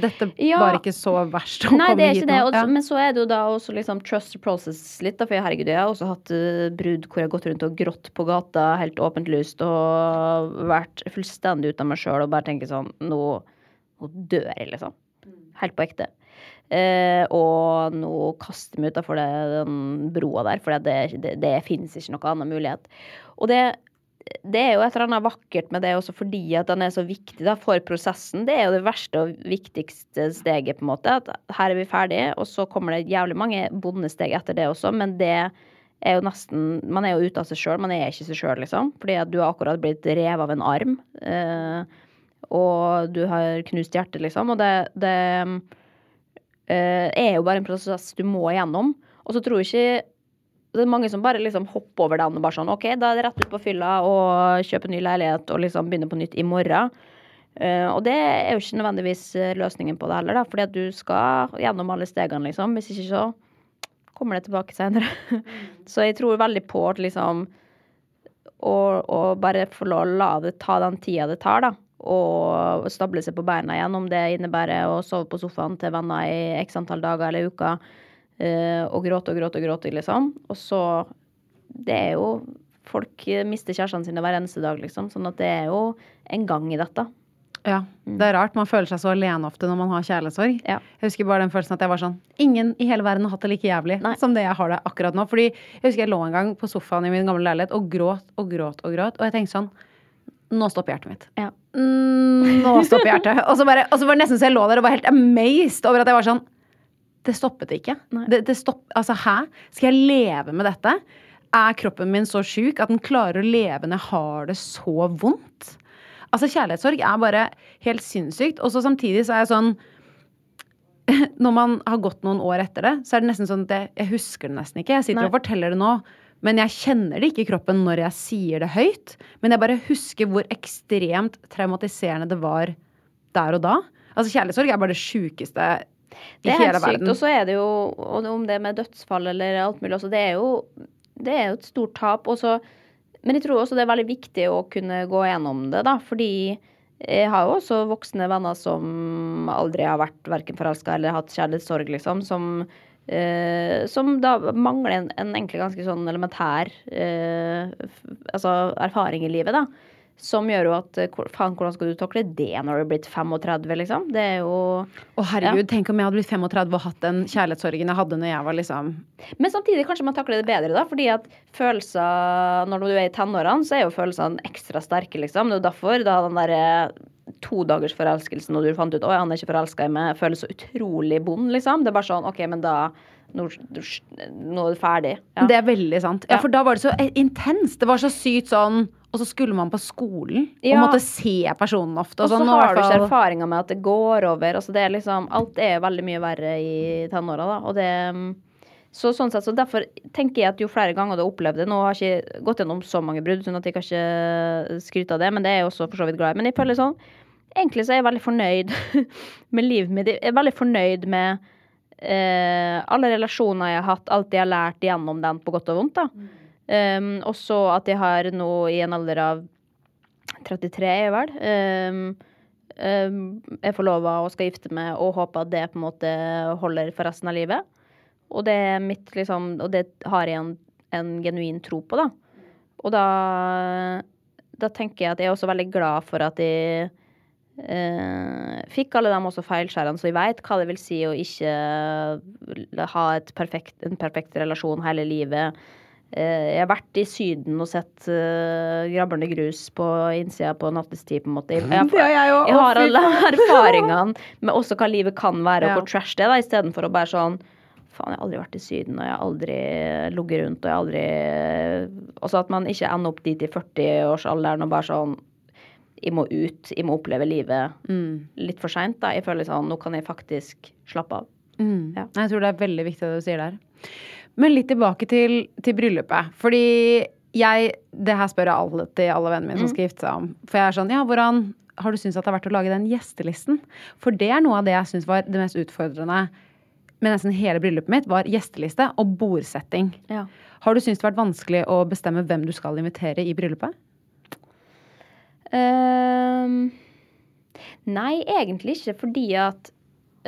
[SPEAKER 2] dette
[SPEAKER 3] Ja.
[SPEAKER 2] var ikke så verst å
[SPEAKER 3] Nei,
[SPEAKER 2] komme
[SPEAKER 3] det
[SPEAKER 2] hit nå. Ja.
[SPEAKER 3] Men så er det jo da også liksom trust the process litt, da. For herregud, jeg har også hatt eh, brudd hvor jeg har gått rundt og grått på gata helt åpent lyst og vært fullstendig ute av meg sjøl og bare tenker sånn Nå, nå dør jeg, liksom. Helt på ekte. Eh, og nå kaster vi utafor den broa der, for det, det, det finnes ikke noen annen mulighet. Og det, det er jo et eller annet vakkert med det også fordi at den er så viktig da, for prosessen. Det er jo det verste og viktigste steget, på en måte. At her er vi ferdige, og så kommer det jævlig mange bondesteg etter det også, men det er jo nesten Man er jo ute av seg sjøl, man er ikke seg sjøl, liksom. Fordi at du har akkurat blitt revet av en arm. Eh, og du har knust hjertet, liksom. Og det, det er jo bare en prosess du må igjennom. Og så tror jeg ikke det er mange som bare liksom hopper over den og bare sånn OK, da er det rett ut på fylla og kjøpe ny leilighet og liksom begynne på nytt i morgen. Uh, og det er jo ikke nødvendigvis eh, løsningen på det heller, da, fordi at du skal gjennom alle stegene, liksom. Hvis ikke så kommer det tilbake senere. *laughs* så jeg tror veldig på at liksom å, å bare få lov å la det ta den tida det tar, da. Og stable seg på beina igjen, om det innebærer å sove på sofaen til venner i x antall dager eller uker. eh, og gråte og gråte og gråte, liksom. Og så Det er jo Folk mister kjærestene sine hver eneste dag, liksom. Sånn at det er jo en gang i dette.
[SPEAKER 2] Ja, det er rart. Man føler seg så alene ofte når man har kjærlighetssorg.
[SPEAKER 3] Ja.
[SPEAKER 2] Jeg husker bare den følelsen at jeg var sånn Ingen i hele verden har hatt det like jævlig
[SPEAKER 3] Nei.
[SPEAKER 2] som det jeg har det akkurat nå. Fordi jeg husker jeg lå en gang på sofaen i min gamle leilighet og gråt og gråt og gråt. Og jeg tenkte sånn Nå stopper hjertet mitt.
[SPEAKER 3] Ja.
[SPEAKER 2] Mm, nå stopper hjertet. Og så, bare, og så var det nesten så jeg lå der og var helt amazed over at jeg var sånn Det stoppet ikke. Det, det stopp, altså, hæ? Skal jeg leve med dette? Er kroppen min så sjuk at den klarer å leve når jeg har det så vondt? Altså, kjærlighetssorg er bare helt sinnssykt. Og så samtidig så er jeg sånn *laughs* Når man har gått noen år etter det, så er det nesten sånn at jeg, jeg husker det nesten ikke. Jeg sitter
[SPEAKER 3] Nei.
[SPEAKER 2] og forteller det nå, men jeg kjenner det ikke i kroppen når jeg sier det høyt. Men jeg bare husker hvor ekstremt traumatiserende det var der og da. Altså Kjærlighetssorg er bare det sjukeste i
[SPEAKER 3] Det er
[SPEAKER 2] hele
[SPEAKER 3] helt sykt.
[SPEAKER 2] verden.
[SPEAKER 3] Og så er det jo, om det er med dødsfall eller alt mulig, også, det er jo det er jo et stort tap. Og så- men jeg tror også det er veldig viktig å kunne gå gjennom det, da. Fordi jeg har jo også voksne venner som aldri har vært verken forelska eller hatt kjærlighetssorg, liksom. Som, eh, som da mangler en, en egentlig ganske sånn elementær eh, altså erfaring i livet, da. Som gjør jo at eh, faen, hvordan skal du takle det når du er blitt 35, liksom? Det er jo
[SPEAKER 2] Å herregud, tenk om jeg hadde blitt 35 og hatt den kjærlighetssorgen jeg hadde når jeg var liksom
[SPEAKER 3] Men samtidig kanskje man takler det bedre, da. Fordi at følelser Når du er i tenårene, så er jo følelsene ekstra sterke, liksom. Det er jo derfor da den derre to dagers forelskelsen og du fant ut at han er ikke forelska i meg, føles så utrolig bond, liksom. Det er bare sånn OK, men da Nå, nå er det ferdig. Ja.
[SPEAKER 2] Det er veldig sant. Ja,
[SPEAKER 3] Ja.
[SPEAKER 2] For da var det så intenst. Det var så sykt sånn Og så skulle man på skolen og måtte se personen ofte.
[SPEAKER 3] Og så
[SPEAKER 2] sånn,
[SPEAKER 3] har du ikke erfaringa med at det går over. Altså det er liksom, alt er veldig mye verre i tenåra, da. Og det, så, sånn sett, så derfor tenker jeg at jo flere ganger du har opplevd det Nå har jeg ikke gått gjennom så mange brudd, sånn at jeg kan ikke skryte av det, men det er jeg også for så vidt glad i. Men jeg føler sånn Egentlig så er jeg veldig fornøyd *laughs* med livet mitt. Jeg er veldig fornøyd med eh, alle relasjoner jeg har hatt, alt jeg har lært gjennom den, på godt og vondt. da. Um, og så at jeg har nå i en alder av 33, er jeg vel. Um, um, er forlova og skal gifte meg og håper at det på en måte holder for resten av livet. Og det er mitt liksom Og det har jeg en, en genuin tro på, da. Og da Da tenker jeg at jeg er også veldig glad for at jeg eh, fikk alle dem også feilskjærene, så jeg veit hva det vil si å ikke ha et perfekt, en perfekt relasjon hele livet. Eh, jeg har vært i Syden og sett uh, grabberne grus på innsida på nattestid, på en måte. Jeg, jeg,
[SPEAKER 2] Det har jeg
[SPEAKER 3] jeg har alle *laughs* erfaringene med også hva livet kan være, og hvor trash det er, da, istedenfor å bare sånn Faen, jeg har aldri vært i Syden, og jeg har aldri ligget rundt, og jeg har aldri Altså at man ikke ender opp dit i 40-årsalderen og bare sånn Jeg må ut, jeg må oppleve livet
[SPEAKER 2] Mm.
[SPEAKER 3] litt for seint. Jeg føler sånn Nå kan jeg faktisk slappe av.
[SPEAKER 2] Mm.
[SPEAKER 3] Ja.
[SPEAKER 2] Jeg tror det er veldig viktig det du sier der. Men litt tilbake til, til bryllupet. Fordi jeg Det her spør jeg alltid alle vennene mine som skal gifte seg om. For jeg er sånn Ja, hvordan har du syntes at det har vært å lage den gjestelisten? For det er noe av det jeg syns var det mest utfordrende med nesten hele bryllupet mitt, var gjesteliste og bordsetting.
[SPEAKER 3] Ja.
[SPEAKER 2] Har du syntes det har vært vanskelig å bestemme hvem du skal invitere i bryllupet?
[SPEAKER 3] Ehm, nei, egentlig ikke, fordi at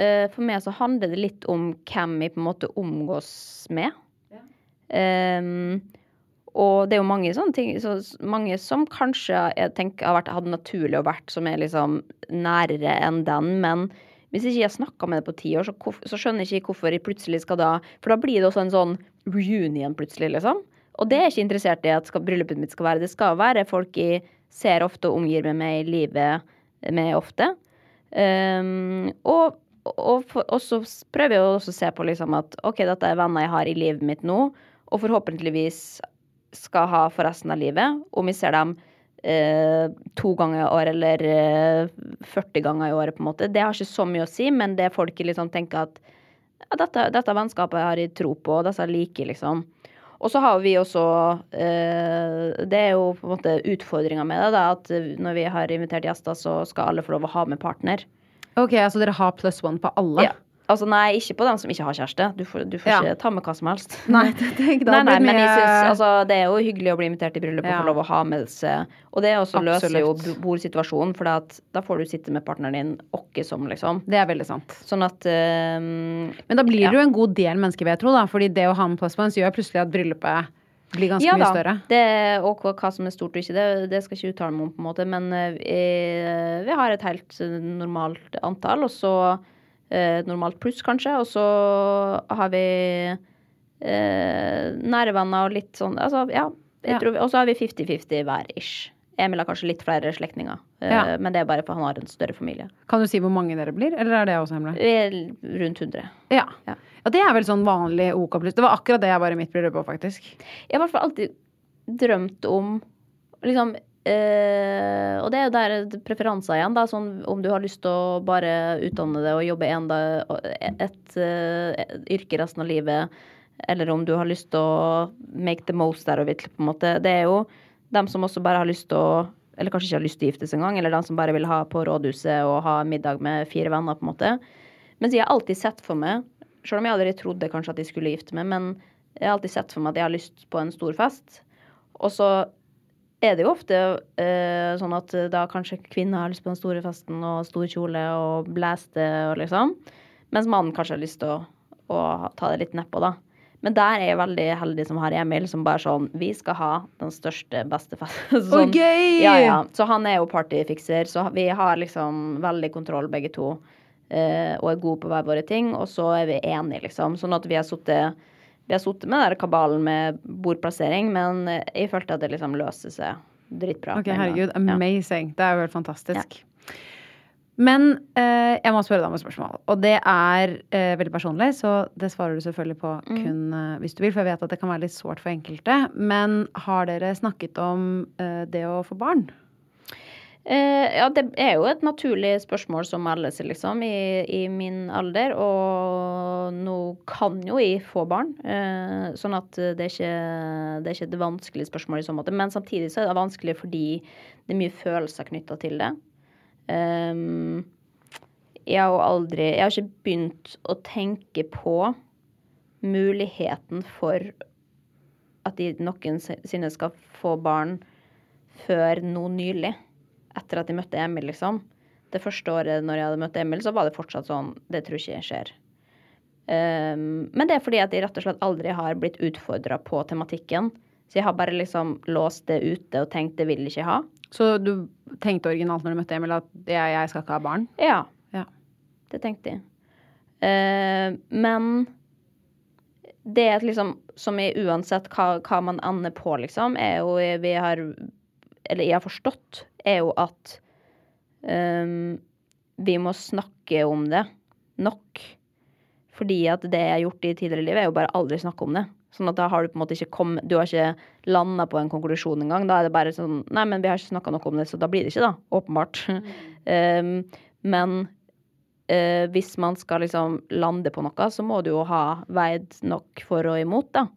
[SPEAKER 3] uh, for meg så handler det litt om hvem vi på en måte omgås med. Ehm, og det er jo mange sånne ting så, Mange som kanskje jeg tenker har vært, hadde naturlig å vært, som er liksom nærere enn den, men hvis ikke jeg snakka med det på ti år, så, så skjønner jeg ikke hvorfor jeg plutselig skal da For da blir det også en sånn reunion plutselig, liksom. Og det er jeg ikke interessert i at skal, bryllupet mitt skal være. Det skal være folk jeg ser ofte og omgir meg med i livet med ofte. Um, og, og, for, og så prøver jeg også å se på liksom at OK, dette er venner jeg har i livet mitt nå, og forhåpentligvis skal ha for resten av livet. Om vi ser dem eh, to ganger i år eller eh, 40 ganger i året, på en måte. Det har ikke så mye å si, men det folk liksom tenker at ja, dette, dette vennskapet har jeg tro på, og dette liker jeg, liksom. Og så har vi også eh, Det er jo på en måte utfordringa med det, da, at når vi har invitert gjester, så skal alle få lov å ha med partner.
[SPEAKER 2] Ok, altså dere har pluss one på alle?
[SPEAKER 3] Ja. Altså nei, ikke på dem som ikke har kjæreste. Du får, du får
[SPEAKER 2] Ja.
[SPEAKER 3] ikke ta med hva som helst. *laughs*
[SPEAKER 2] Nei, det, det, det
[SPEAKER 3] Nei, nei, men jeg synes, altså, det er jo hyggelig å bli invitert i bryllup og
[SPEAKER 2] Ja.
[SPEAKER 3] få lov å ha med seg Og det også løser jo bordsituasjonen, for da får du sitte med partneren din åkke som, liksom.
[SPEAKER 2] Det er veldig sant.
[SPEAKER 3] Sånn at ehm,
[SPEAKER 2] Men da blir
[SPEAKER 3] Ja.
[SPEAKER 2] jo en god del mennesker, vil jeg tro. da Fordi det å ha med plus gjør plutselig at bryllupet blir ganske
[SPEAKER 3] ja
[SPEAKER 2] mye større.
[SPEAKER 3] da. og hva som er stort og ikke, det, det skal jeg ikke uttale meg om, på en måte. Men eh, vi, vi har et helt eh, normalt antall, og så eh, Normalt pluss, kanskje. Og så har vi eh, nære venner og litt sånn Altså, ja.
[SPEAKER 2] Ja.
[SPEAKER 3] Og så har vi 50-50 hver ish. Emil har kanskje litt flere slektninger, eh,
[SPEAKER 2] Ja.
[SPEAKER 3] men det er bare for han har en større familie.
[SPEAKER 2] Kan du si hvor mange dere blir, eller er det også hemmelig?
[SPEAKER 3] Rundt 100.
[SPEAKER 2] Ja.
[SPEAKER 3] Ja.
[SPEAKER 2] ja, det er vel sånn vanlig OK pluss. Det var akkurat det jeg bare mitt bryllup på, faktisk.
[SPEAKER 3] Jeg har i hvert fall alltid drømt om liksom eh, Og det er jo der preferanser igjen, da. Sånn om du har lyst til å bare utdanne deg og jobbe en da, et, et yrke resten av livet, eller om du har lyst til å make the most out of it, på en måte. Det er jo dem som også bare har lyst til å Eller kanskje ikke har lyst til å gifte seg engang, eller dem som bare vil ha på rådhuset og ha middag med fire venner, på en måte. Mens jeg har alltid sett for meg, selv om jeg aldri trodde kanskje at jeg skulle gifte meg, men jeg har alltid sett for meg at jeg har lyst på en stor fest. Og så er det jo ofte eh, sånn at da kanskje kvinner har lyst på den store festen og stor kjole og blæste og liksom. Mens mannen kanskje har lyst til å, å ta det litt nedpå, da. Men der er jeg veldig heldig som har Emil, som bare sånn Vi skal ha den største, beste festen. *laughs*
[SPEAKER 2] sånn, okay.
[SPEAKER 3] Ja, ja. Så han er jo partyfikser, så vi har liksom veldig kontroll begge to. eh, og er gode på hver våre ting, og så er vi enige, liksom. Sånn at vi har sittet vi har sittet med den kabalen med bordplassering, men eh, jeg følte at det liksom løser seg dritbra.
[SPEAKER 2] Ok, herregud, amazing. Ja. Det er jo helt fantastisk. Men eh, jeg må spørre deg om et spørsmål. Og det er eh, veldig personlig, så det svarer du selvfølgelig på
[SPEAKER 3] Mm.
[SPEAKER 2] kun eh, hvis du vil. For jeg vet at det kan være litt sårt for enkelte. Men har dere snakket om eh, det å få barn?
[SPEAKER 3] Eh, ja, det er jo et naturlig spørsmål som melder seg, liksom, i, i min alder. Og nå kan jo jeg få barn, eh, sånn at det er, ikke, det er ikke et vanskelig spørsmål i så måte. Men samtidig så er det vanskelig fordi det er mye følelser knytta til det. Ehm, jeg har jo aldri Jeg har ikke begynt å tenke på muligheten for at de noensinne skal få barn før nå nylig. Etter at jeg møtte Emil, liksom. Det første året når jeg hadde møtt Emil, så var det fortsatt sånn Det tror ikke jeg skjer. Um, men det er fordi at jeg rett og slett aldri har blitt utfordra på tematikken. Så jeg har bare liksom låst det ute og tenkt det vil jeg ikke ha.
[SPEAKER 2] Så du tenkte originalt når du møtte Emil at jeg, jeg skal ikke ha barn?
[SPEAKER 3] Ja.
[SPEAKER 2] Ja.
[SPEAKER 3] Det tenkte jeg. Uh, men det er liksom Som i uansett hva, hva man ender på, liksom, er jo vi har Eller jeg har forstått, er jo at um, vi må snakke om det nok. Fordi at det jeg har gjort i tidligere liv, er jo bare aldri snakke om det. Sånn at da har du på en måte ikke kommet Du har ikke landa på en konklusjon engang. Da er det bare sånn Nei, men vi har ikke snakka noe om det, så da blir det ikke, da. Åpenbart. um, *laughs* men uh, hvis man skal liksom lande på noe, så må du jo ha veid nok for og imot, da.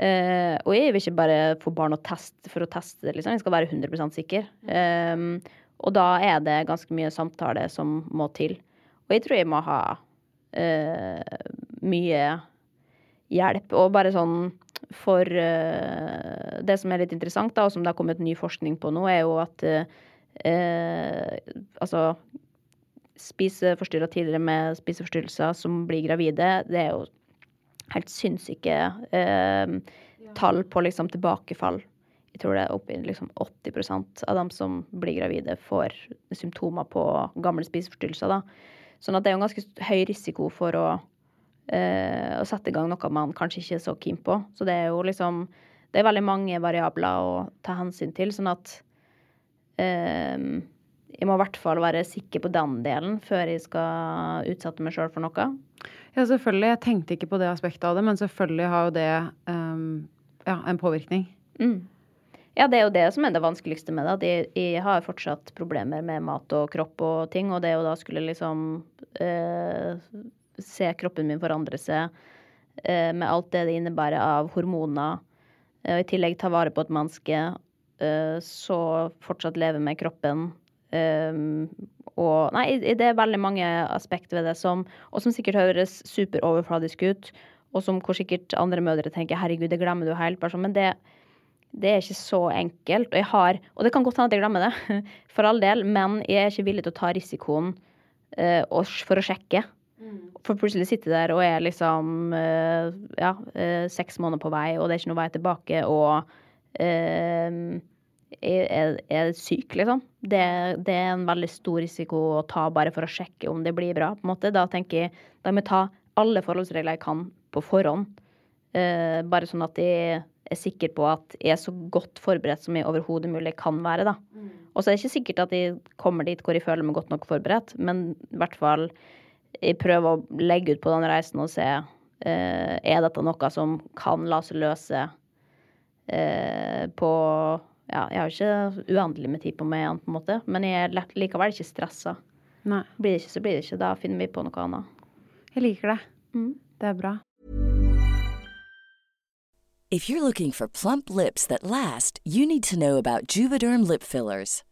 [SPEAKER 3] Eh, og jeg vil ikke bare få barn å teste for å teste det, liksom. Jeg skal være 100 sikker. Um, og da er det ganske mye samtale som må til. Og jeg tror jeg må ha uh, mye hjelp. Og bare sånn for uh, Det som er litt interessant, da, og som det har kommet ny forskning på nå, er jo at altså spiseforstyrra tidligere med spiseforstyrrelser som blir gravide, det er jo helt sinnssyke eh, tall på liksom tilbakefall. Jeg tror det er oppi liksom 80% av dem som blir gravide, får symptomer på gamle spiseforstyrrelser. da. Sånn at det er jo en ganske høy risiko for å, eh, å sette i gang noe man kanskje ikke er så keen på. Så det er jo liksom Det er veldig mange variabler å ta hensyn til, sånn at eh, jeg må i hvert fall være sikker på den delen før jeg skal utsette meg sjøl for noe.
[SPEAKER 2] Ja, selvfølgelig. Jeg tenkte ikke på det aspektet av det, men selvfølgelig har jo det um, ja, en påvirkning.
[SPEAKER 3] Mm. Ja, det er jo det som er det vanskeligste med det. At jeg, jeg har fortsatt problemer med mat og kropp og ting. Og det å da skulle liksom eh, se kroppen min forandre seg eh, med alt det det innebærer av hormoner, eh, og i tillegg ta vare på et menneske, eh, så fortsatt leve med kroppen. Eh, og Nei, det er veldig mange aspekter ved det som Og som sikkert høres superoverfladisk ut, og som hvor sikkert andre mødre tenker 'herregud, det glemmer du helt', bare sånn. Men det det er ikke så enkelt. Og jeg har, og det kan godt hende at jeg glemmer det, *laughs* for all del, men jeg er ikke villig til å ta risikoen uh, for å sjekke. For plutselig sitter jeg der og er liksom uh, ja, uh, seks måneder på vei, og det er ikke noe vei tilbake, og eh, jeg er, er syk, liksom. Det, det er en veldig stor risiko å ta bare for å sjekke om det blir bra. på en måte. Da tenker jeg da må jeg ta alle forholdsregler jeg kan på forhånd. Eh, bare sånn at jeg er sikker på at jeg er så godt forberedt som jeg overhodet mulig kan være, da. Og så er det ikke sikkert at jeg kommer dit hvor jeg føler meg godt nok forberedt, men i hvert fall jeg prøver å legge ut på den reisen og se eh, er dette noe som kan la seg løse eh, på Ja, jeg har ikke uendelig med tid på meg på en måte, men jeg er likevel ikke stressa.
[SPEAKER 2] Nei.
[SPEAKER 3] Blir det ikke, så blir det ikke. Da finner vi på noe annet.
[SPEAKER 2] Jeg liker det.
[SPEAKER 3] Mm.
[SPEAKER 2] Det er bra.
[SPEAKER 6] If you're looking for plump lips that last, you need to know about Juvederm lip fillers.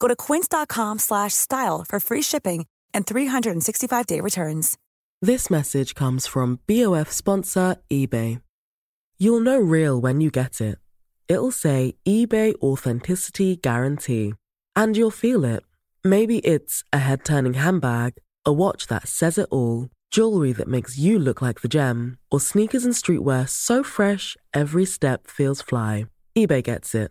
[SPEAKER 7] Go to quince.com slash style for free shipping and 365-day returns.
[SPEAKER 8] This message comes from BOF sponsor eBay. You'll know real when you get it. It'll say eBay Authenticity Guarantee. And you'll feel it. Maybe it's a head turning handbag, a watch that says it all, jewelry that makes you look like the gem, or sneakers and streetwear so fresh every step feels fly. eBay gets it.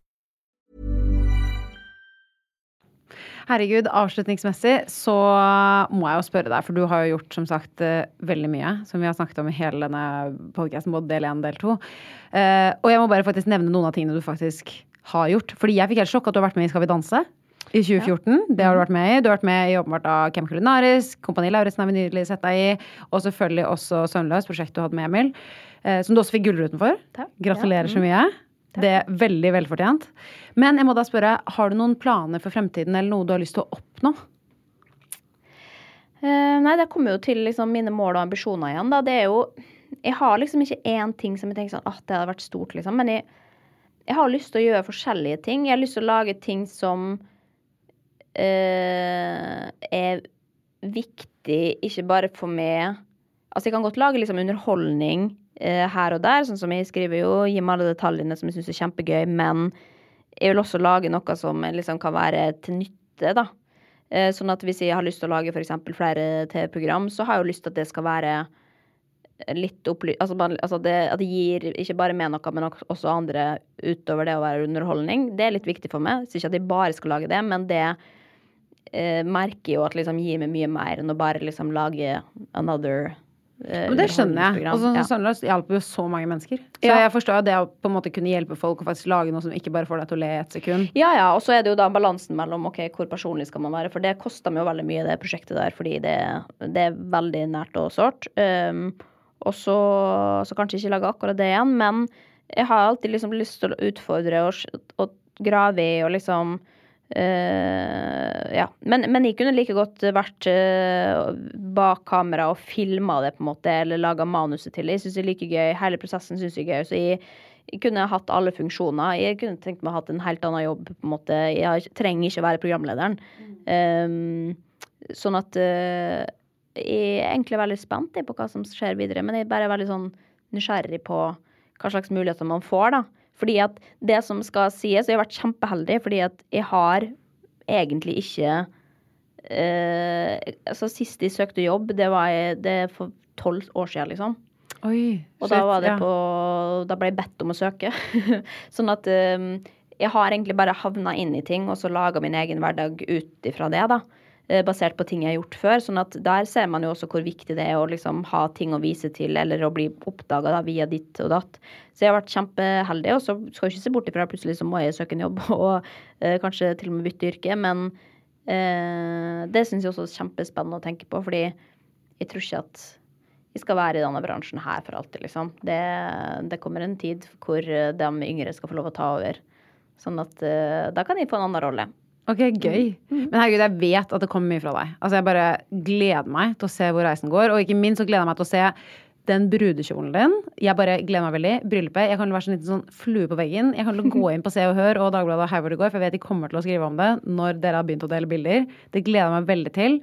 [SPEAKER 2] Herregud, avslutningsmessig så må jeg jo spørre deg, for du har jo gjort som sagt eh, veldig mye, som vi har snakket om i hele denne podcasten, både del 1 og del 2. Uh, og jeg må bare faktisk nevne noen av tingene du faktisk har gjort. Fordi jeg fikk helt sjokk at du har vært med i Skal vi danse i 2014. Det har du vært med i. Du har vært med i åpenbart av Camp Culinaris, Kompani Lauritzen har vi nylig sett deg i, og selvfølgelig også Søvnløs, prosjektet du hadde med Emil, uh, som du også fikk Gullruten for. Gratulerer så mye. Det er veldig velfortjent. Men jeg må da spørre, har du noen planer for fremtiden, eller noe du har lyst til å oppnå?
[SPEAKER 3] Eh, nei, det kommer jo til liksom, mine mål og ambisjoner igjen. Da. Det er jo Jeg har liksom ikke én ting som jeg tenker sånn at det hadde vært stort, liksom. Men jeg, jeg har lyst til å gjøre forskjellige ting. Jeg har lyst til å lage ting som eh, er viktig, ikke bare for meg Altså, jeg kan godt lage liksom underholdning eh, her og der, sånn som jeg skriver jo, gi meg alle detaljene som jeg syns er kjempegøy, men jeg vil også lage noe som liksom kan være til nytte, da. Eh, sånn at hvis jeg har lyst til å lage f.eks. flere TV-program, så har jeg jo lyst til at det skal være litt opply... Altså, altså det, at det gir ikke bare meg noe, men også andre utover det å være underholdning. Det er litt viktig for meg. Så ikke at jeg bare skal lage det, men det eh, merker jo at liksom gir meg mye mer enn å bare liksom lage another eh,
[SPEAKER 2] Men det skjønner jeg. Og sånn
[SPEAKER 3] Ja.
[SPEAKER 2] Søndeløs hjelper jo så mange mennesker. Så
[SPEAKER 3] Ja.
[SPEAKER 2] jeg forstår jo det å på en måte kunne hjelpe folk å faktisk lage noe som ikke bare får deg til å le i ett sekund.
[SPEAKER 3] Ja, ja, og så er det jo da balansen mellom ok, hvor personlig skal man være, for det koster meg jo veldig mye, det prosjektet der, fordi det, det er veldig nært og sårt. Um, og så, så kanskje ikke lage akkurat det igjen, men jeg har alltid liksom lyst til å utfordre og, og grave i og liksom eh, ja. Men, men jeg kunne like godt vært uh, bak kamera og filma det, på en måte, eller laga manuset til det. Jeg syns det er like gøy. Hele prosessen syns jeg er gøy. Så jeg, jeg kunne hatt alle funksjoner. Jeg kunne tenkt meg å ha hatt en helt annen jobb. på en måte. Jeg trenger ikke være programlederen. Um, sånn at uh, jeg er egentlig veldig spent på hva som skjer videre, men jeg er bare veldig sånn nysgjerrig på hva slags muligheter man får, da. Fordi at det som skal sies, og jeg har vært kjempeheldig, fordi at jeg har egentlig ikke eh, Altså, sist jeg søkte jobb, det var jeg, det for tolv år siden, liksom.
[SPEAKER 2] Oi,
[SPEAKER 3] Og da var det
[SPEAKER 2] ja.
[SPEAKER 3] på Da ble jeg bedt om å søke. *laughs* sånn at um, jeg har egentlig bare havna inn i ting og så laga min egen hverdag ut ifra det, da. Eh, Basert på ting jeg har gjort før. Sånn at der ser man jo også hvor viktig det er å liksom ha ting å vise til, eller å bli oppdaga via ditt og datt. Så jeg har vært kjempeheldig, og så skal jeg ikke se bort ifra plutselig så må jeg søke en jobb *laughs* og eh, kanskje til og med bytte yrke, men eh, det syns jeg også er kjempespennende å tenke på, fordi jeg tror ikke at vi skal være i denne bransjen her for alltid, liksom. Det, det kommer en tid hvor de yngre skal få lov å ta over. Sånn at eh, da kan jeg få en annen rolle.
[SPEAKER 2] Ok, gøy. Men herregud, jeg vet at det kommer mye fra deg. Altså, jeg bare gleder meg til å se hvor reisen går. Og ikke minst så gleder jeg meg til å se den brudekjolen din. Jeg bare gleder meg veldig. Bryllupet. Jeg kan være sånn liten sånn flue på veggen. Jeg kan gå inn på Se og Hør og Dagbladet og her hvor det går, for jeg vet de kommer til å skrive om det når dere har begynt å dele bilder. Det gleder jeg meg veldig til.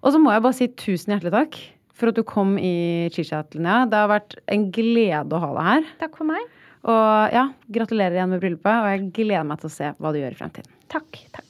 [SPEAKER 2] Og så må jeg bare si tusen hjertelig takk for at du kom i chit-chat, Linnea. Det har vært en glede å ha deg her.
[SPEAKER 3] Takk for meg.
[SPEAKER 2] Og ja, gratulerer igjen med bryllupet, og jeg gleder meg til å se hva du gjør i fremtiden.
[SPEAKER 3] Takk. takk.